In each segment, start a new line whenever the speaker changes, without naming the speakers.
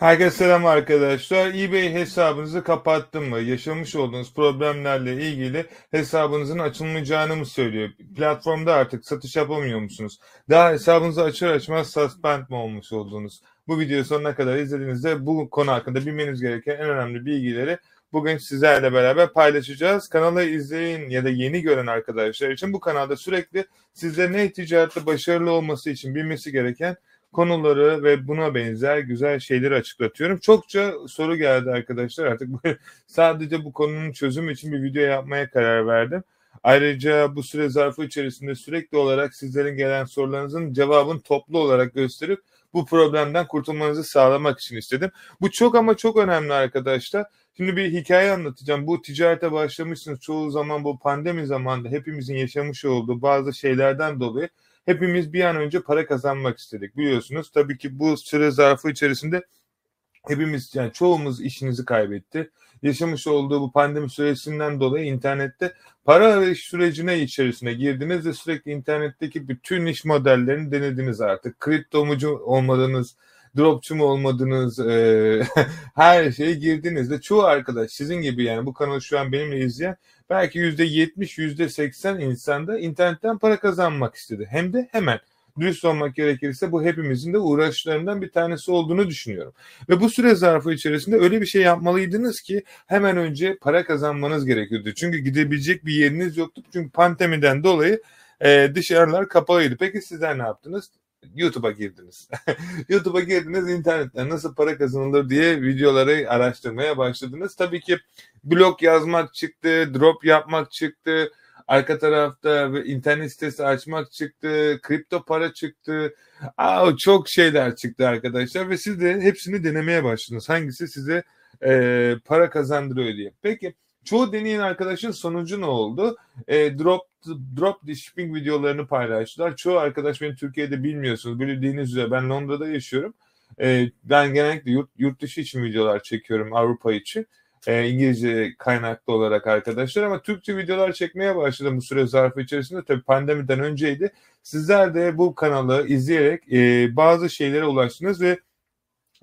Herkese selam arkadaşlar. eBay hesabınızı kapattım mı? Yaşamış olduğunuz problemlerle ilgili hesabınızın açılmayacağını mı söylüyor? Platformda artık satış yapamıyor musunuz? Daha hesabınızı açar açmaz suspend mi olmuş oldunuz? Bu videoyu sonuna kadar izlediğinizde bu konu hakkında bilmeniz gereken en önemli bilgileri bugün sizlerle beraber paylaşacağız. Kanalı izleyin ya da yeni gören arkadaşlar için bu kanalda sürekli sizlerin e-ticarette başarılı olması için bilmesi gereken konuları ve buna benzer güzel şeyleri açıklatıyorum. Çokça soru geldi arkadaşlar artık sadece bu konunun çözümü için bir video yapmaya karar verdim. Ayrıca bu süre zarfı içerisinde sürekli olarak sizlerin gelen sorularınızın cevabını toplu olarak gösterip bu problemden kurtulmanızı sağlamak için istedim. Bu çok ama çok önemli arkadaşlar. Şimdi bir hikaye anlatacağım. Bu ticarete başlamışsınız çoğu zaman bu pandemi zamanında hepimizin yaşamış olduğu bazı şeylerden dolayı hepimiz bir an önce para kazanmak istedik biliyorsunuz. Tabii ki bu süre zarfı içerisinde hepimiz yani çoğumuz işinizi kaybetti. Yaşamış olduğu bu pandemi süresinden dolayı internette para arayış sürecine içerisine girdiniz ve sürekli internetteki bütün iş modellerini denediniz artık. Kriptomucu olmadınız, dropçu mu olmadınız, e, her şeye girdiniz de çoğu arkadaş sizin gibi yani bu kanalı şu an benimle izleyen belki yüzde yetmiş, yüzde seksen insanda internetten para kazanmak istedi. Hem de hemen. Dürüst olmak gerekirse bu hepimizin de uğraşlarından bir tanesi olduğunu düşünüyorum. Ve bu süre zarfı içerisinde öyle bir şey yapmalıydınız ki hemen önce para kazanmanız gerekiyordu. Çünkü gidebilecek bir yeriniz yoktu. Çünkü pandemiden dolayı e, dışarılar kapalıydı. Peki sizler ne yaptınız? YouTube'a girdiniz. YouTube'a girdiniz internetten nasıl para kazanılır diye videoları araştırmaya başladınız. Tabii ki blog yazmak çıktı, drop yapmak çıktı, arka tarafta internet sitesi açmak çıktı, kripto para çıktı. Aa, çok şeyler çıktı arkadaşlar ve siz de hepsini denemeye başladınız. Hangisi size e, para kazandırıyor diye. Peki çoğu deneyen arkadaşın sonucu ne oldu? E, drop drop shipping videolarını paylaştılar. Çoğu arkadaş beni Türkiye'de bilmiyorsunuz. Bildiğiniz üzere ben Londra'da yaşıyorum. E, ben genellikle yurt, yurt dışı için videolar çekiyorum Avrupa için. E, İngilizce kaynaklı olarak arkadaşlar ama Türkçe videolar çekmeye başladım bu süre zarfı içerisinde. Tabii pandemiden önceydi. Sizler de bu kanalı izleyerek e, bazı şeylere ulaştınız ve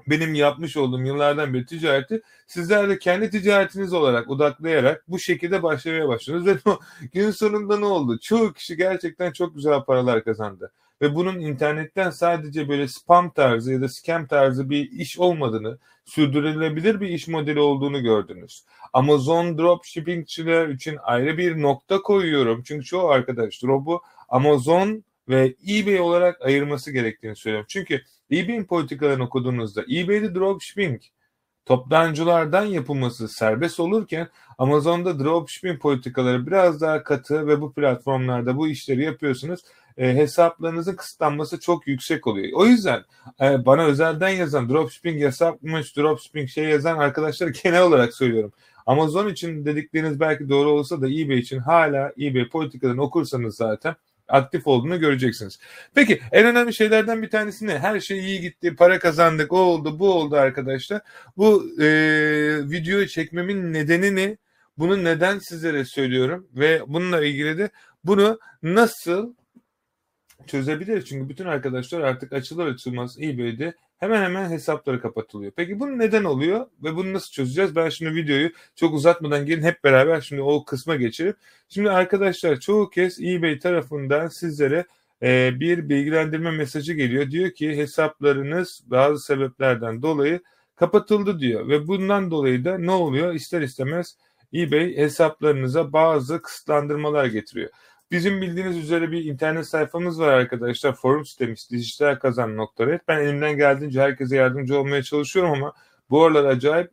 benim yapmış olduğum yıllardan beri ticareti sizler de kendi ticaretiniz olarak odaklayarak bu şekilde başlamaya başladınız ve gün sonunda ne oldu? Çoğu kişi gerçekten çok güzel paralar kazandı ve bunun internetten sadece böyle spam tarzı ya da scam tarzı bir iş olmadığını, sürdürülebilir bir iş modeli olduğunu gördünüz. Amazon dropshippingçiler için ayrı bir nokta koyuyorum. Çünkü çoğu arkadaş drop'u Amazon ve eBay olarak ayırması gerektiğini söylüyorum. Çünkü eBay'in politikalarını okuduğunuzda eBay'de dropshipping toptancılardan yapılması serbest olurken Amazon'da dropshipping politikaları biraz daha katı ve bu platformlarda bu işleri yapıyorsunuz. E, hesaplarınızın kısıtlanması çok yüksek oluyor. O yüzden e, bana özelden yazan dropshipping yasakmış, dropshipping şey yazan arkadaşlar genel olarak söylüyorum. Amazon için dedikleriniz belki doğru olsa da eBay için hala eBay politikalarını okursanız zaten aktif olduğunu göreceksiniz. Peki en önemli şeylerden bir tanesi ne? Her şey iyi gitti, para kazandık, o oldu, bu oldu arkadaşlar. Bu e, videoyu çekmemin nedeni ne? Bunu neden sizlere söylüyorum ve bununla ilgili de bunu nasıl çözebiliriz? Çünkü bütün arkadaşlar artık açılır açılmaz eBay'de hemen hemen hesapları kapatılıyor. Peki bu neden oluyor ve bunu nasıl çözeceğiz? Ben şimdi videoyu çok uzatmadan gelin hep beraber şimdi o kısma geçelim. Şimdi arkadaşlar çoğu kez eBay tarafından sizlere e, bir bilgilendirme mesajı geliyor. Diyor ki hesaplarınız bazı sebeplerden dolayı kapatıldı diyor ve bundan dolayı da ne oluyor? İster istemez eBay hesaplarınıza bazı kısıtlandırmalar getiriyor. Bizim bildiğiniz üzere bir internet sayfamız var arkadaşlar. Forum sitemiz dijitalkazan.net. Ben elimden geldiğince herkese yardımcı olmaya çalışıyorum ama bu aralar acayip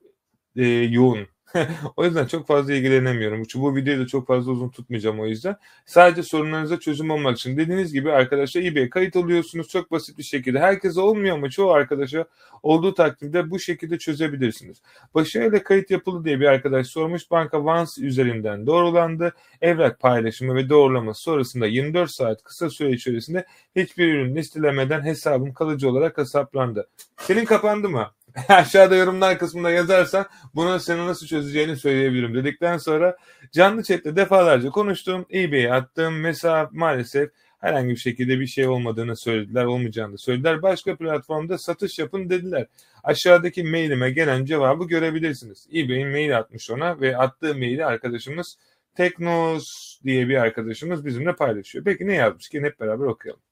e, yoğun. o yüzden çok fazla ilgilenemiyorum. Bu videoyu da çok fazla uzun tutmayacağım o yüzden. Sadece sorunlarınıza çözüm olmak için. Dediğiniz gibi arkadaşlar eBay kayıt oluyorsunuz çok basit bir şekilde. Herkese olmuyor ama çoğu arkadaşa olduğu takdirde bu şekilde çözebilirsiniz. Başarıyla kayıt yapıldı diye bir arkadaş sormuş. Banka Vans üzerinden doğrulandı. Evrak paylaşımı ve doğrulaması sonrasında 24 saat kısa süre içerisinde hiçbir ürün listelemeden hesabım kalıcı olarak hesaplandı. Senin kapandı mı? aşağıda yorumlar kısmında yazarsan bunu senin nasıl çözeceğini söyleyebilirim dedikten sonra canlı chatte defalarca konuştum. eBay'e attım. Mesela maalesef Herhangi bir şekilde bir şey olmadığını söylediler, olmayacağını söylediler. Başka platformda satış yapın dediler. Aşağıdaki mailime gelen cevabı görebilirsiniz. eBay'in mail atmış ona ve attığı maili arkadaşımız Teknos diye bir arkadaşımız bizimle paylaşıyor. Peki ne yazmış ki hep beraber okuyalım.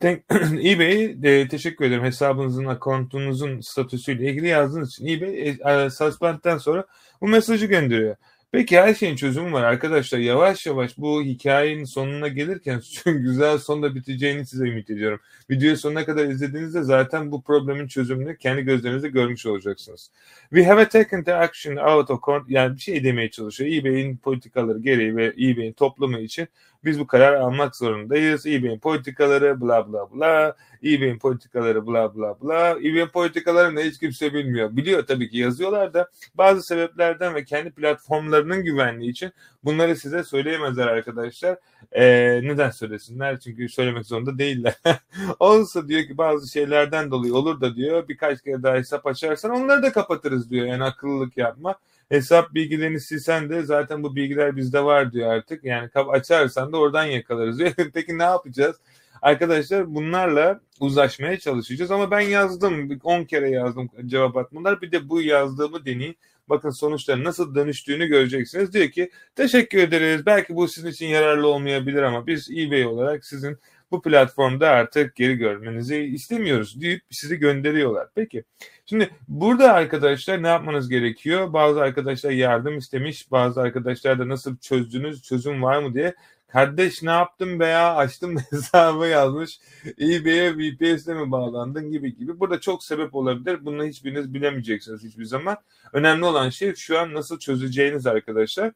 eBay e, teşekkür ederim hesabınızın, akontunuzun statüsüyle ilgili yazdığınız için. eBay e, suspend'den sonra bu mesajı gönderiyor. Peki her şeyin çözümü var arkadaşlar. Yavaş yavaş bu hikayenin sonuna gelirken güzel sonda biteceğini size ümit ediyorum. Videoyu sonuna kadar izlediğinizde zaten bu problemin çözümünü kendi gözlerinizle görmüş olacaksınız. We have taken the action out of court yani bir şey demeye çalışıyor. eBay'in politikaları gereği ve eBay'in toplumu için biz bu karar almak zorundayız. eBay'in politikaları bla bla bla. eBay'in politikaları bla bla bla. eBay'in politikalarını hiç kimse bilmiyor. Biliyor tabii ki yazıyorlar da bazı sebeplerden ve kendi platformlarının güvenliği için bunları size söyleyemezler arkadaşlar. Ee, neden söylesinler? Çünkü söylemek zorunda değiller. Olsa diyor ki bazı şeylerden dolayı olur da diyor birkaç kere daha hesap açarsan onları da kapatırız diyor. Yani akıllılık yapma hesap bilgilerini silsen de zaten bu bilgiler bizde var diyor artık. Yani açarsan da oradan yakalarız. Peki ne yapacağız? Arkadaşlar bunlarla uzlaşmaya çalışacağız ama ben yazdım 10 kere yazdım cevap atmalar bir de bu yazdığımı deneyin bakın sonuçların nasıl dönüştüğünü göreceksiniz. Diyor ki teşekkür ederiz belki bu sizin için yararlı olmayabilir ama biz eBay olarak sizin bu platformda artık geri görmenizi istemiyoruz deyip sizi gönderiyorlar. Peki şimdi burada arkadaşlar ne yapmanız gerekiyor? Bazı arkadaşlar yardım istemiş, bazı arkadaşlar da nasıl çözdünüz, çözüm var mı diye kardeş ne yaptın veya açtım hesabı yazmış. eBay'e VPS'le mi bağlandın gibi gibi. Burada çok sebep olabilir. Bunu hiçbiriniz bilemeyeceksiniz hiçbir zaman. Önemli olan şey şu an nasıl çözeceğiniz arkadaşlar.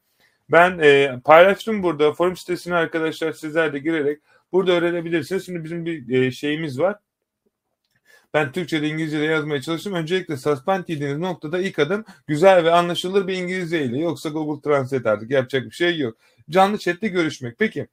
Ben e, paylaştım burada forum sitesine arkadaşlar sizler de girerek Burada öğrenebilirsiniz. Şimdi bizim bir e, şeyimiz var. Ben Türkçe'de İngilizce'de yazmaya çalıştım. Öncelikle suspend dediğiniz noktada ilk adım güzel ve anlaşılır bir İngilizce ile. Yoksa Google Translate artık yapacak bir şey yok. Canlı chatte görüşmek. Peki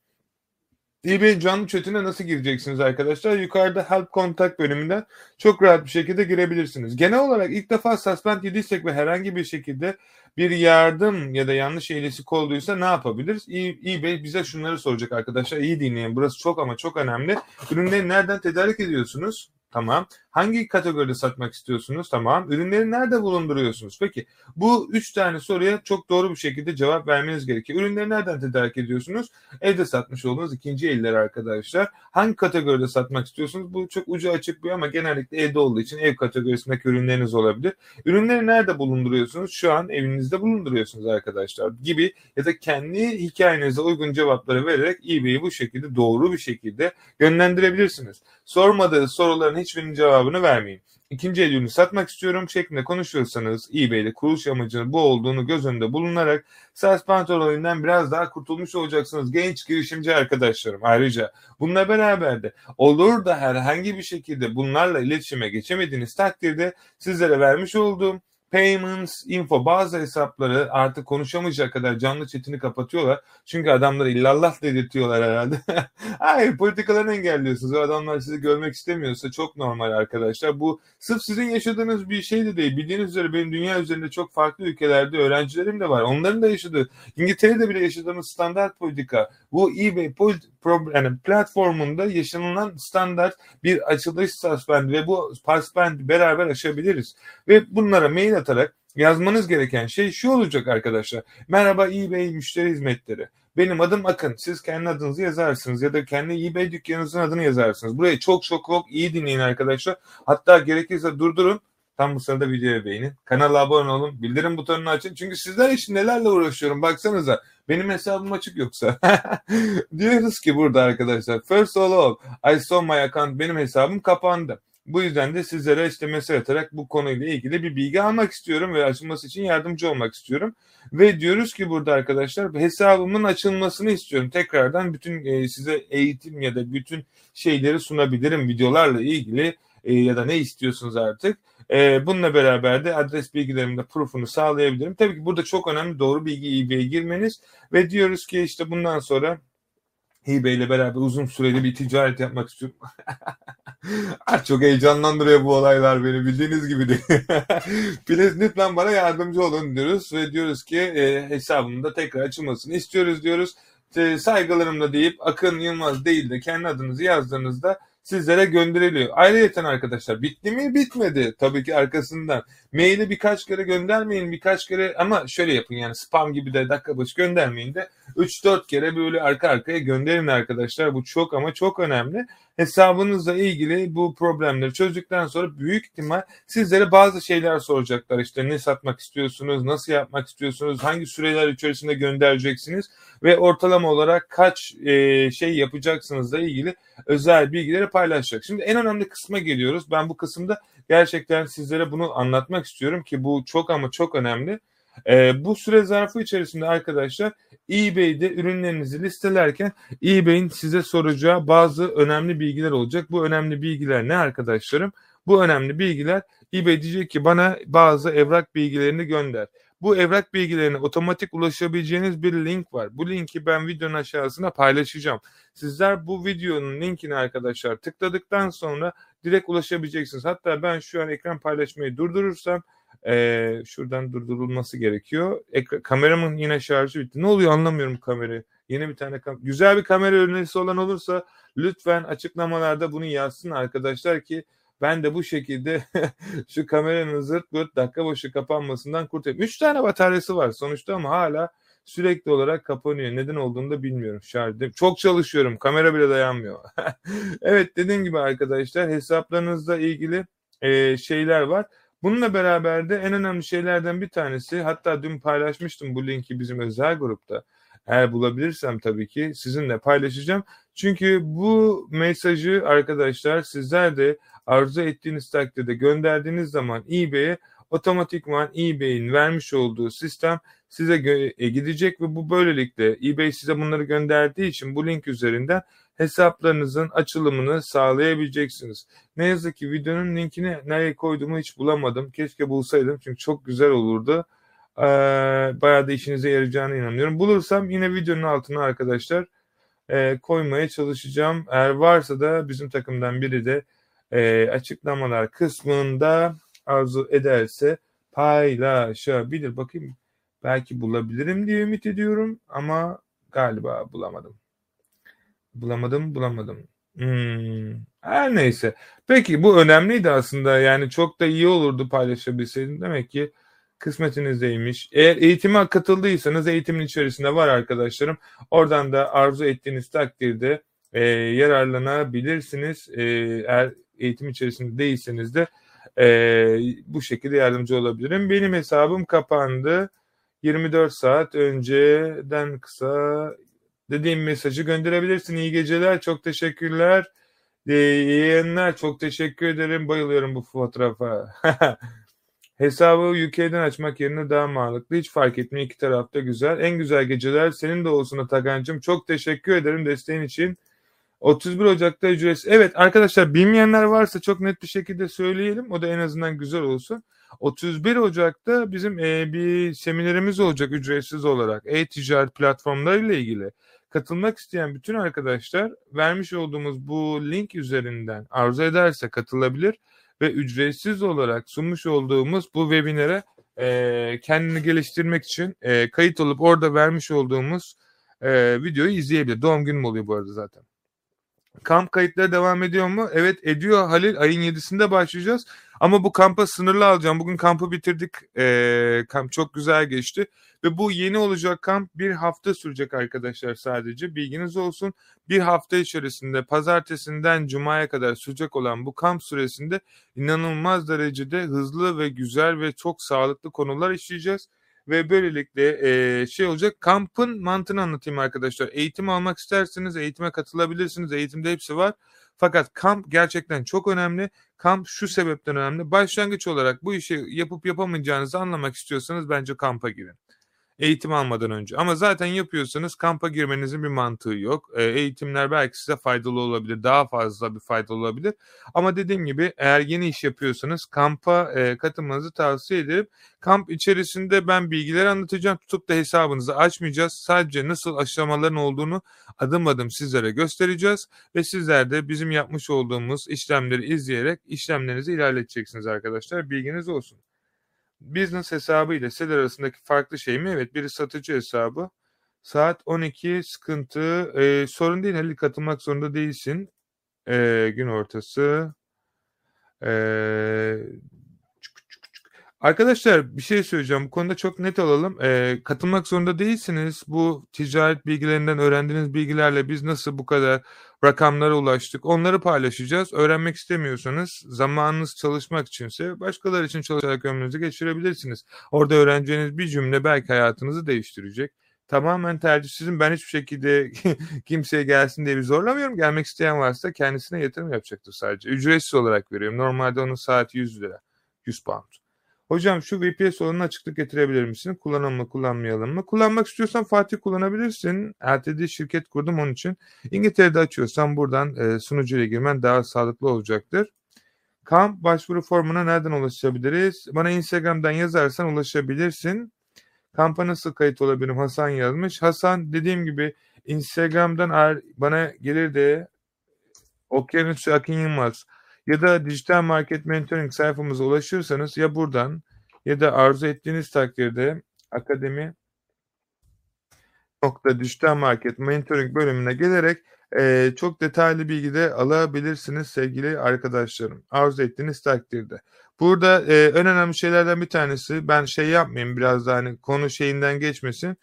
eBay canlı chatine nasıl gireceksiniz arkadaşlar? Yukarıda Help Contact bölümünden çok rahat bir şekilde girebilirsiniz. Genel olarak ilk defa suspend yediysek ve herhangi bir şekilde bir yardım ya da yanlış eylesi kolduysa ne yapabiliriz? eBay bize şunları soracak arkadaşlar. İyi dinleyin. Burası çok ama çok önemli. Ürünleri nereden tedarik ediyorsunuz? Tamam. Hangi kategoride satmak istiyorsunuz? Tamam. Ürünleri nerede bulunduruyorsunuz? Peki bu üç tane soruya çok doğru bir şekilde cevap vermeniz gerekiyor. Ürünleri nereden tedarik ediyorsunuz? Evde satmış olduğunuz ikinci eller arkadaşlar. Hangi kategoride satmak istiyorsunuz? Bu çok ucu açık bir ama genellikle evde olduğu için ev kategorisindeki ürünleriniz olabilir. Ürünleri nerede bulunduruyorsunuz? Şu an evinizde bulunduruyorsunuz arkadaşlar gibi ya da kendi hikayenize uygun cevapları vererek eBay'i bu şekilde doğru bir şekilde yönlendirebilirsiniz. Sormadığı soruların hiçbirinin cevabını vermeyin. İkinci el ürünü satmak istiyorum şeklinde konuşuyorsanız eBay'de kuruluş amacının bu olduğunu göz önünde bulunarak SaaS pantolonundan biraz daha kurtulmuş olacaksınız genç girişimci arkadaşlarım. Ayrıca bununla beraber de olur da herhangi bir şekilde bunlarla iletişime geçemediğiniz takdirde sizlere vermiş olduğum Payments, info bazı hesapları artık konuşamayacak kadar canlı chatini kapatıyorlar. Çünkü adamları illallah dedirtiyorlar herhalde. Hayır politikalarını engelliyorsunuz. O adamlar sizi görmek istemiyorsa çok normal arkadaşlar. Bu sırf sizin yaşadığınız bir şey de değil. Bildiğiniz üzere benim dünya üzerinde çok farklı ülkelerde öğrencilerim de var. Onların da yaşadığı, İngiltere'de bile yaşadığımız standart politika. Bu eBay yani platformunda yaşanılan standart bir açılış suspend ve bu suspend beraber aşabiliriz. Ve bunlara mail atarak yazmanız gereken şey şu olacak arkadaşlar. Merhaba eBay müşteri hizmetleri. Benim adım Akın. Siz kendi adınızı yazarsınız ya da kendi eBay dükkanınızın adını yazarsınız. Burayı çok çok çok iyi dinleyin arkadaşlar. Hatta gerekirse durdurun. Tam bu sırada videoya beğenin. Kanala abone olun. Bildirim butonunu açın. Çünkü sizler için nelerle uğraşıyorum. Baksanıza. Benim hesabım açık yoksa. Diyoruz ki burada arkadaşlar. First of all, I saw my account. Benim hesabım kapandı. Bu yüzden de sizlere işte mesaj atarak bu konuyla ilgili bir bilgi almak istiyorum ve açılması için yardımcı olmak istiyorum. Ve diyoruz ki burada arkadaşlar hesabımın açılmasını istiyorum. Tekrardan bütün e, size eğitim ya da bütün şeyleri sunabilirim videolarla ilgili e, ya da ne istiyorsunuz artık. E, bununla beraber de adres bilgilerimde proof'unu sağlayabilirim. Tabii ki burada çok önemli doğru bilgi eBay'e girmeniz ve diyoruz ki işte bundan sonra eBay ile beraber uzun süreli bir ticaret yapmak istiyorum. çok heyecanlandırıyor bu olaylar beni bildiğiniz gibi değil. Please lütfen bana yardımcı olun diyoruz ve diyoruz ki e, hesabımda tekrar açılmasını istiyoruz diyoruz e, saygılarımla deyip Akın Yılmaz değil de kendi adınızı yazdığınızda sizlere gönderiliyor. Ayrıca arkadaşlar bitti mi? Bitmedi. Tabii ki arkasından. Maili birkaç kere göndermeyin. Birkaç kere ama şöyle yapın yani spam gibi de dakika başı göndermeyin de 3-4 kere böyle arka arkaya gönderin arkadaşlar. Bu çok ama çok önemli. Hesabınızla ilgili bu problemleri çözdükten sonra büyük ihtimal sizlere bazı şeyler soracaklar. İşte ne satmak istiyorsunuz, nasıl yapmak istiyorsunuz, hangi süreler içerisinde göndereceksiniz ve ortalama olarak kaç e, şey yapacaksınızla ilgili özel bilgileri paylaşacak. Şimdi en önemli kısma geliyoruz. Ben bu kısımda gerçekten sizlere bunu anlatmak istiyorum ki bu çok ama çok önemli. E, bu süre zarfı içerisinde arkadaşlar eBay'de ürünlerinizi listelerken eBay'in size soracağı bazı önemli bilgiler olacak. Bu önemli bilgiler ne arkadaşlarım? Bu önemli bilgiler eBay diyecek ki bana bazı evrak bilgilerini gönder. Bu evrak bilgilerine otomatik ulaşabileceğiniz bir link var. Bu linki ben videonun aşağısına paylaşacağım. Sizler bu videonun linkini arkadaşlar tıkladıktan sonra direkt ulaşabileceksiniz. Hatta ben şu an ekran paylaşmayı durdurursam ee, şuradan durdurulması gerekiyor. Ek- kameramın yine şarjı bitti. Ne oluyor anlamıyorum kamerayı. Yeni bir tane kam- güzel bir kamera önerisi olan olursa lütfen açıklamalarda bunu yazsın arkadaşlar ki ben de bu şekilde şu kameranın zırt pırt dakika başı kapanmasından kurtulayım. 3 tane bataryası var sonuçta ama hala sürekli olarak kapanıyor. Neden olduğunu da bilmiyorum. Şarj çok çalışıyorum. Kamera bile dayanmıyor. evet dediğim gibi arkadaşlar hesaplarınızla ilgili e, şeyler var. Bununla beraber de en önemli şeylerden bir tanesi hatta dün paylaşmıştım bu linki bizim özel grupta. Eğer bulabilirsem tabii ki sizinle paylaşacağım. Çünkü bu mesajı arkadaşlar sizler de arzu ettiğiniz takdirde gönderdiğiniz zaman eBay'e otomatikman eBay'in vermiş olduğu sistem size e, gidecek ve bu böylelikle eBay size bunları gönderdiği için bu link üzerinden hesaplarınızın açılımını sağlayabileceksiniz. Ne yazık ki videonun linkini nereye koyduğumu hiç bulamadım. Keşke bulsaydım çünkü çok güzel olurdu. Ee, bayağı da işinize yarayacağına inanıyorum. Bulursam yine videonun altına arkadaşlar e, koymaya çalışacağım. Eğer varsa da bizim takımdan biri de e, açıklamalar kısmında arzu ederse paylaşabilir. Bakayım belki bulabilirim diye ümit ediyorum ama galiba bulamadım. Bulamadım, bulamadım. Hmm. Her neyse. Peki bu önemliydi aslında. Yani çok da iyi olurdu paylaşabilseydim. Demek ki kısmetinizdeymiş. Eğer eğitime katıldıysanız eğitimin içerisinde var arkadaşlarım. Oradan da arzu ettiğiniz takdirde e, yararlanabilirsiniz. E, eğer eğitim içerisinde değilseniz de e, bu şekilde yardımcı olabilirim. Benim hesabım kapandı. 24 saat önceden kısa dediğim mesajı gönderebilirsin. İyi geceler, çok teşekkürler. İyi yayınlar, çok teşekkür ederim. Bayılıyorum bu fotoğrafa. Hesabı UK'den açmak yerine daha mantıklı. Hiç fark etmiyor. iki tarafta güzel. En güzel geceler senin de olsun Atakan'cığım. Çok teşekkür ederim desteğin için. 31 Ocak'ta ücretsiz. Evet arkadaşlar bilmeyenler varsa çok net bir şekilde söyleyelim. O da en azından güzel olsun. 31 Ocak'ta bizim e, bir seminerimiz olacak ücretsiz olarak. E-ticaret platformlarıyla ilgili. Katılmak isteyen bütün arkadaşlar vermiş olduğumuz bu link üzerinden arzu ederse katılabilir ve ücretsiz olarak sunmuş olduğumuz bu webinere e, kendini geliştirmek için e, kayıt olup orada vermiş olduğumuz e, videoyu izleyebilir. Doğum günüm oluyor bu arada zaten. Kamp kayıtları devam ediyor mu? Evet ediyor Halil. Ayın 7'sinde başlayacağız. Ama bu kampa sınırlı alacağım. Bugün kampı bitirdik. Ee, kamp çok güzel geçti. Ve bu yeni olacak kamp bir hafta sürecek arkadaşlar sadece. Bilginiz olsun. Bir hafta içerisinde pazartesinden cumaya kadar sürecek olan bu kamp süresinde inanılmaz derecede hızlı ve güzel ve çok sağlıklı konular işleyeceğiz ve böylelikle e, şey olacak. Kampın mantığını anlatayım arkadaşlar. Eğitim almak isterseniz eğitime katılabilirsiniz. Eğitimde hepsi var. Fakat kamp gerçekten çok önemli. Kamp şu sebepten önemli. Başlangıç olarak bu işi yapıp yapamayacağınızı anlamak istiyorsanız bence kampa girin eğitim almadan önce. Ama zaten yapıyorsanız kampa girmenizin bir mantığı yok. E, eğitimler belki size faydalı olabilir. Daha fazla bir faydalı olabilir. Ama dediğim gibi eğer yeni iş yapıyorsanız kampa e, katılmanızı tavsiye ederim. Kamp içerisinde ben bilgiler anlatacağım. Tutup da hesabınızı açmayacağız. Sadece nasıl aşamaların olduğunu adım adım sizlere göstereceğiz. Ve sizler de bizim yapmış olduğumuz işlemleri izleyerek işlemlerinizi ilerleteceksiniz arkadaşlar. Bilginiz olsun business hesabı ile seller arasındaki farklı şey mi? Evet biri satıcı hesabı Saat 12 sıkıntı. Ee, sorun değil Halil katılmak zorunda değilsin. Ee, gün ortası. Ee, Arkadaşlar bir şey söyleyeceğim. Bu konuda çok net olalım. Ee, katılmak zorunda değilsiniz. Bu ticaret bilgilerinden öğrendiğiniz bilgilerle biz nasıl bu kadar rakamlara ulaştık onları paylaşacağız. Öğrenmek istemiyorsanız zamanınız çalışmak içinse başkaları için çalışarak ömrünüzü geçirebilirsiniz. Orada öğreneceğiniz bir cümle belki hayatınızı değiştirecek. Tamamen tercih sizin. Ben hiçbir şekilde kimseye gelsin diye bir zorlamıyorum. Gelmek isteyen varsa kendisine yatırım yapacaktır sadece. Ücretsiz olarak veriyorum. Normalde onun saati 100 lira. 100 pound. Hocam şu VPS olanına açıklık getirebilir misin? Kullanalım mı kullanmayalım mı? Kullanmak istiyorsan Fatih kullanabilirsin. LTD şirket kurdum onun için. İngiltere'de açıyorsan buradan e, sunucu ile girmen daha sağlıklı olacaktır. Kamp başvuru formuna nereden ulaşabiliriz? Bana Instagram'dan yazarsan ulaşabilirsin. Kampa nasıl kayıt olabilirim? Hasan yazmış. Hasan dediğim gibi Instagram'dan bana gelir de Okyanus Akın Yılmaz ya da dijital market mentoring sayfamıza ulaşırsanız ya buradan ya da arzu ettiğiniz takdirde akademi nokta dijital market mentoring bölümüne gelerek e, çok detaylı bilgi de alabilirsiniz sevgili arkadaşlarım. Arzu ettiğiniz takdirde. Burada e, en önemli şeylerden bir tanesi ben şey yapmayayım biraz da hani konu şeyinden geçmesin.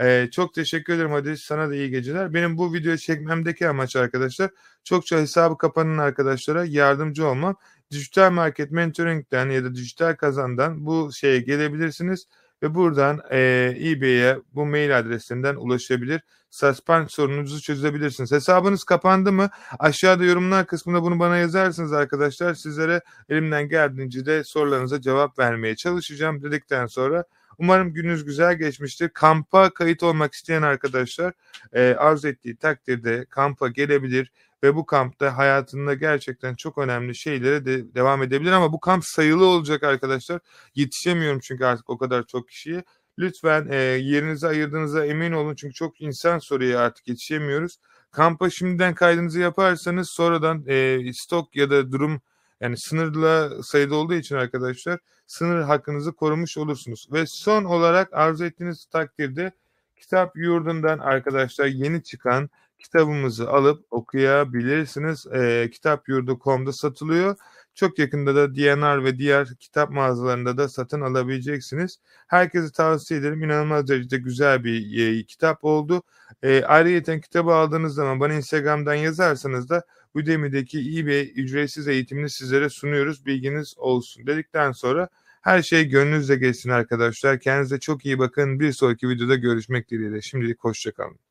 Ee, çok teşekkür ederim hadi sana da iyi geceler. Benim bu videoyu çekmemdeki amaç arkadaşlar çokça hesabı kapanan arkadaşlara yardımcı olmam. Dijital Market Mentoring'den ya da Dijital Kazan'dan bu şeye gelebilirsiniz ve buradan e, eBay'e bu mail adresinden ulaşabilir. Suspend sorununuzu çözebilirsiniz. Hesabınız kapandı mı? Aşağıda yorumlar kısmında bunu bana yazarsınız arkadaşlar. Sizlere elimden geldiğince de sorularınıza cevap vermeye çalışacağım dedikten sonra Umarım gününüz güzel geçmiştir. Kampa kayıt olmak isteyen arkadaşlar e, arzu ettiği takdirde kampa gelebilir ve bu kampta hayatında gerçekten çok önemli şeylere de devam edebilir ama bu kamp sayılı olacak arkadaşlar. Yetişemiyorum çünkü artık o kadar çok kişiye. Lütfen e, yerinizi ayırdığınıza emin olun çünkü çok insan soruyor artık yetişemiyoruz. Kampa şimdiden kaydınızı yaparsanız sonradan e, stok ya da durum yani sınırlı sayıda olduğu için arkadaşlar sınır hakkınızı korumuş olursunuz. Ve son olarak arzu ettiğiniz takdirde kitap yurdundan arkadaşlar yeni çıkan kitabımızı alıp okuyabilirsiniz. E, kitapyurdu.com'da satılıyor. Çok yakında da DNR ve diğer kitap mağazalarında da satın alabileceksiniz. Herkese tavsiye ederim. İnanılmaz derecede güzel bir e, kitap oldu. E, ayrıca kitabı aldığınız zaman bana Instagram'dan yazarsanız da Udemy'deki bir ücretsiz eğitimini sizlere sunuyoruz. Bilginiz olsun dedikten sonra her şey gönlünüzle geçsin arkadaşlar. Kendinize çok iyi bakın. Bir sonraki videoda görüşmek dileğiyle. Şimdilik hoşçakalın.